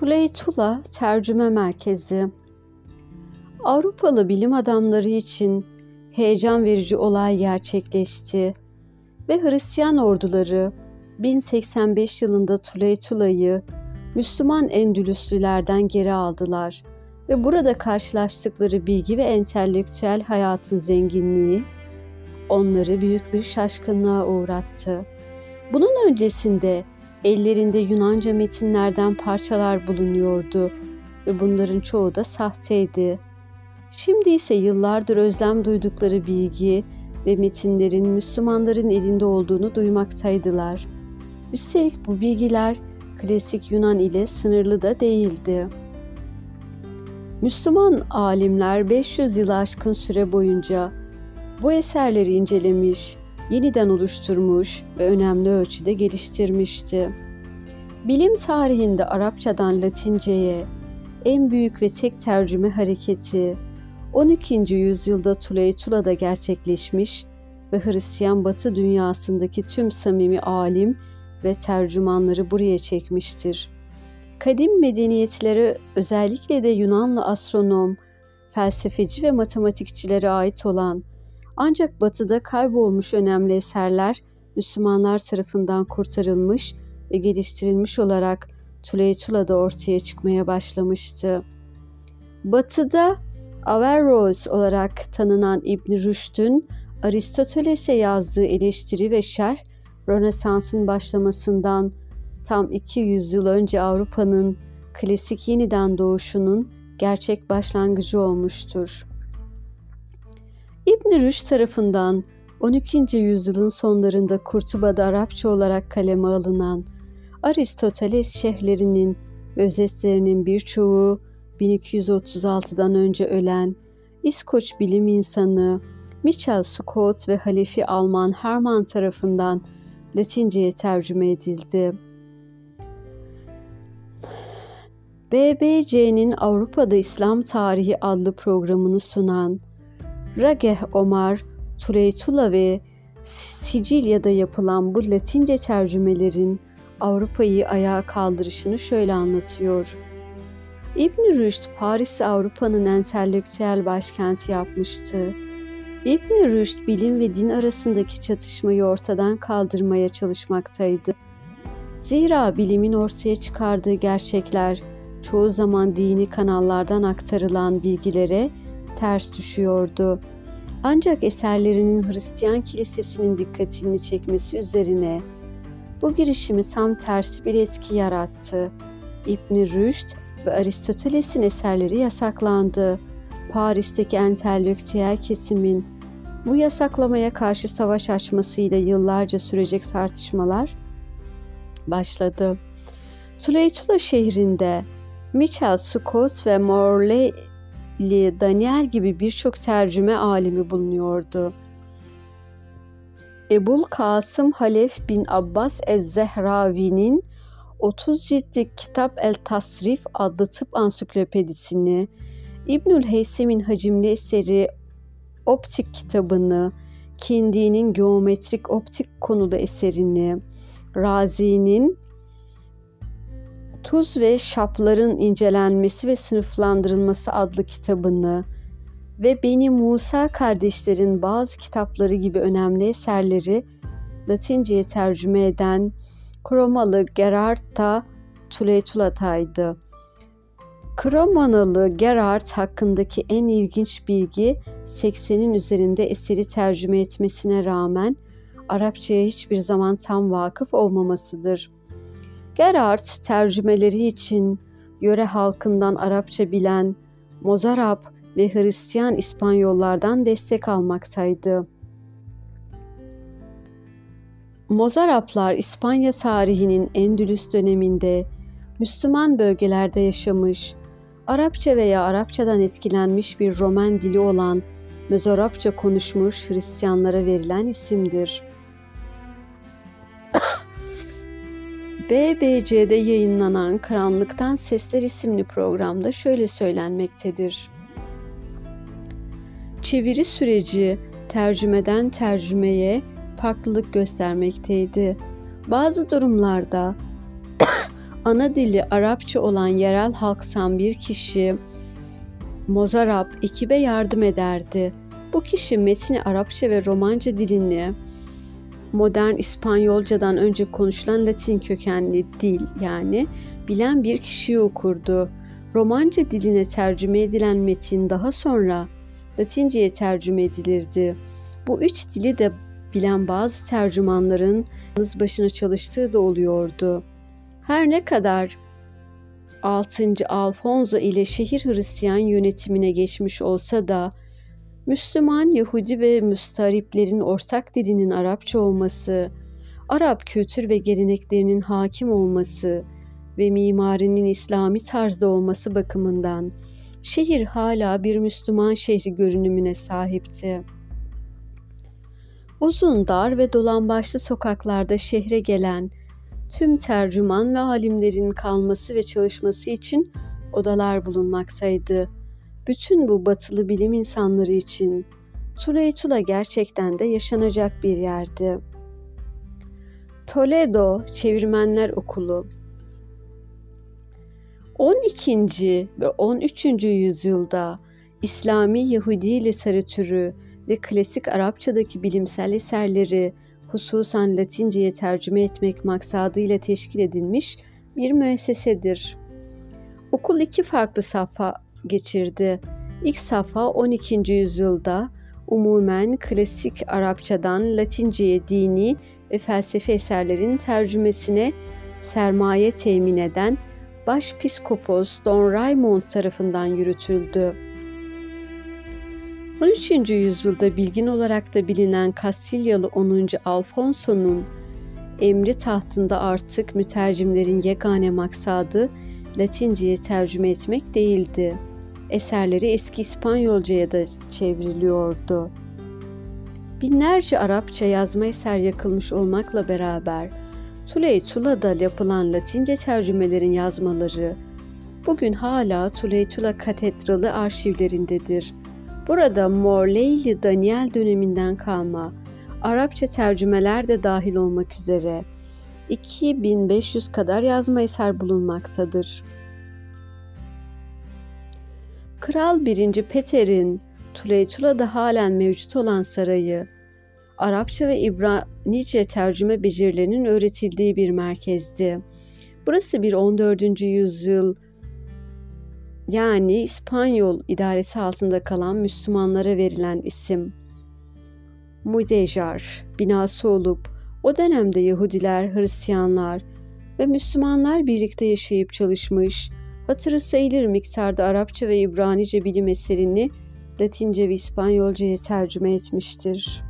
Tuleytula Tercüme Merkezi Avrupalı bilim adamları için heyecan verici olay gerçekleşti ve Hristiyan orduları 1085 yılında Tuleytula'yı Müslüman Endülüslülerden geri aldılar ve burada karşılaştıkları bilgi ve entelektüel hayatın zenginliği onları büyük bir şaşkınlığa uğrattı. Bunun öncesinde ellerinde Yunanca metinlerden parçalar bulunuyordu ve bunların çoğu da sahteydi. Şimdi ise yıllardır özlem duydukları bilgi ve metinlerin Müslümanların elinde olduğunu duymaktaydılar. Üstelik bu bilgiler klasik Yunan ile sınırlı da değildi. Müslüman alimler 500 yılı aşkın süre boyunca bu eserleri incelemiş, yeniden oluşturmuş ve önemli ölçüde geliştirmişti. Bilim tarihinde Arapçadan Latince'ye en büyük ve tek tercüme hareketi 12. yüzyılda Tuleytula'da gerçekleşmiş ve Hristiyan Batı dünyasındaki tüm samimi alim ve tercümanları buraya çekmiştir. Kadim medeniyetlere özellikle de Yunanlı astronom, felsefeci ve matematikçilere ait olan ancak batıda kaybolmuş önemli eserler Müslümanlar tarafından kurtarılmış ve geliştirilmiş olarak Tuleytula'da ortaya çıkmaya başlamıştı. Batıda Averroes olarak tanınan İbn Rüşd'ün Aristoteles'e yazdığı eleştiri ve şerh, Rönesans'ın başlamasından tam 200 yıl önce Avrupa'nın klasik yeniden doğuşunun gerçek başlangıcı olmuştur. İbn Rüşd tarafından 12. yüzyılın sonlarında Kurtuba'da Arapça olarak kaleme alınan Aristoteles şehirlerinin özetlerinin birçoğu 1236'dan önce ölen İskoç bilim insanı Michel Scott ve Halefi Alman Hermann tarafından Latince'ye tercüme edildi. BBC'nin Avrupa'da İslam Tarihi adlı programını sunan Rageh Omar, Tuleytula ve Sicilya'da yapılan bu Latince tercümelerin Avrupa'yı ayağa kaldırışını şöyle anlatıyor. İbn Rüşd Paris'i Avrupa'nın entelektüel başkenti yapmıştı. İbn Rüşd bilim ve din arasındaki çatışmayı ortadan kaldırmaya çalışmaktaydı. Zira bilimin ortaya çıkardığı gerçekler çoğu zaman dini kanallardan aktarılan bilgilere ters düşüyordu. Ancak eserlerinin Hristiyan kilisesinin dikkatini çekmesi üzerine bu girişimi tam tersi bir etki yarattı. İbn Rüşd ve Aristoteles'in eserleri yasaklandı. Paris'teki entelektüel kesimin bu yasaklamaya karşı savaş açmasıyla yıllarca sürecek tartışmalar başladı. Tuleytula şehrinde Michel Scott ve Morley Daniel gibi birçok tercüme alimi bulunuyordu. Ebul Kasım Halef bin Abbas Ez-Zehravi'nin 30 ciltlik Kitap el Tasrif adlı tıp ansiklopedisini, İbnül Heysem'in hacimli eseri Optik kitabını, Kindi'nin geometrik optik konulu eserini, Razi'nin Tuz ve Şapların incelenmesi ve sınıflandırılması adlı kitabını ve Beni Musa kardeşlerin bazı kitapları gibi önemli eserleri Latince'ye tercüme eden Kromalı Gerard da Tuleytulatay'dı. Kromanalı Gerard hakkındaki en ilginç bilgi 80'in üzerinde eseri tercüme etmesine rağmen Arapçaya hiçbir zaman tam vakıf olmamasıdır. Gerard tercümeleri için yöre halkından Arapça bilen Mozarab ve Hristiyan İspanyollardan destek almaktaydı. Mozaraplar İspanya tarihinin Endülüs döneminde Müslüman bölgelerde yaşamış, Arapça veya Arapçadan etkilenmiş bir Roman dili olan Mezorapça konuşmuş Hristiyanlara verilen isimdir. BBC'de yayınlanan Karanlıktan Sesler isimli programda şöyle söylenmektedir. Çeviri süreci tercümeden tercümeye farklılık göstermekteydi. Bazı durumlarda ana dili Arapça olan yerel halktan bir kişi Mozarab ekibe yardım ederdi. Bu kişi metni Arapça ve Romanca dilini modern İspanyolcadan önce konuşulan Latin kökenli dil yani bilen bir kişiyi okurdu. Romanca diline tercüme edilen metin daha sonra Latince'ye tercüme edilirdi. Bu üç dili de bilen bazı tercümanların yalnız başına çalıştığı da oluyordu. Her ne kadar 6. Alfonso ile şehir Hristiyan yönetimine geçmiş olsa da Müslüman, Yahudi ve müstariplerin ortak dilinin Arapça olması, Arap kültür ve geleneklerinin hakim olması ve mimarinin İslami tarzda olması bakımından şehir hala bir Müslüman şehri görünümüne sahipti. Uzun, dar ve dolambaçlı sokaklarda şehre gelen tüm tercüman ve alimlerin kalması ve çalışması için odalar bulunmaktaydı. Bütün bu batılı bilim insanları için Tuleytula gerçekten de yaşanacak bir yerdi. Toledo Çevirmenler Okulu 12. ve 13. yüzyılda İslami Yahudi literatürü ve klasik Arapçadaki bilimsel eserleri hususan Latince'ye tercüme etmek maksadıyla teşkil edilmiş bir müessesedir. Okul iki farklı safha geçirdi. İlk safha 12. yüzyılda umumen klasik Arapçadan Latince'ye dini ve felsefe eserlerin tercümesine sermaye temin eden Başpiskopos Don Raymond tarafından yürütüldü. 13. yüzyılda bilgin olarak da bilinen Kastilyalı 10. Alfonso'nun emri tahtında artık mütercimlerin yegane maksadı Latince'ye tercüme etmek değildi. Eserleri eski İspanyolcaya da çevriliyordu. Binlerce Arapça yazma eser yakılmış olmakla beraber Tuley Tula'da yapılan Latince tercümelerin yazmaları bugün hala Tuley Tula Katedralı arşivlerindedir. Burada Morleyli Daniel döneminden kalma Arapça tercümeler de dahil olmak üzere 2500 kadar yazma eser bulunmaktadır. Kral 1. Peter'in Tuleytula'da halen mevcut olan sarayı, Arapça ve İbranice tercüme becerilerinin öğretildiği bir merkezdi. Burası bir 14. yüzyıl yani İspanyol idaresi altında kalan Müslümanlara verilen isim. Mudejar binası olup o dönemde Yahudiler, Hristiyanlar ve Müslümanlar birlikte yaşayıp çalışmış, hatırı sayılır miktarda Arapça ve İbranice bilim eserini Latince ve İspanyolcaya tercüme etmiştir.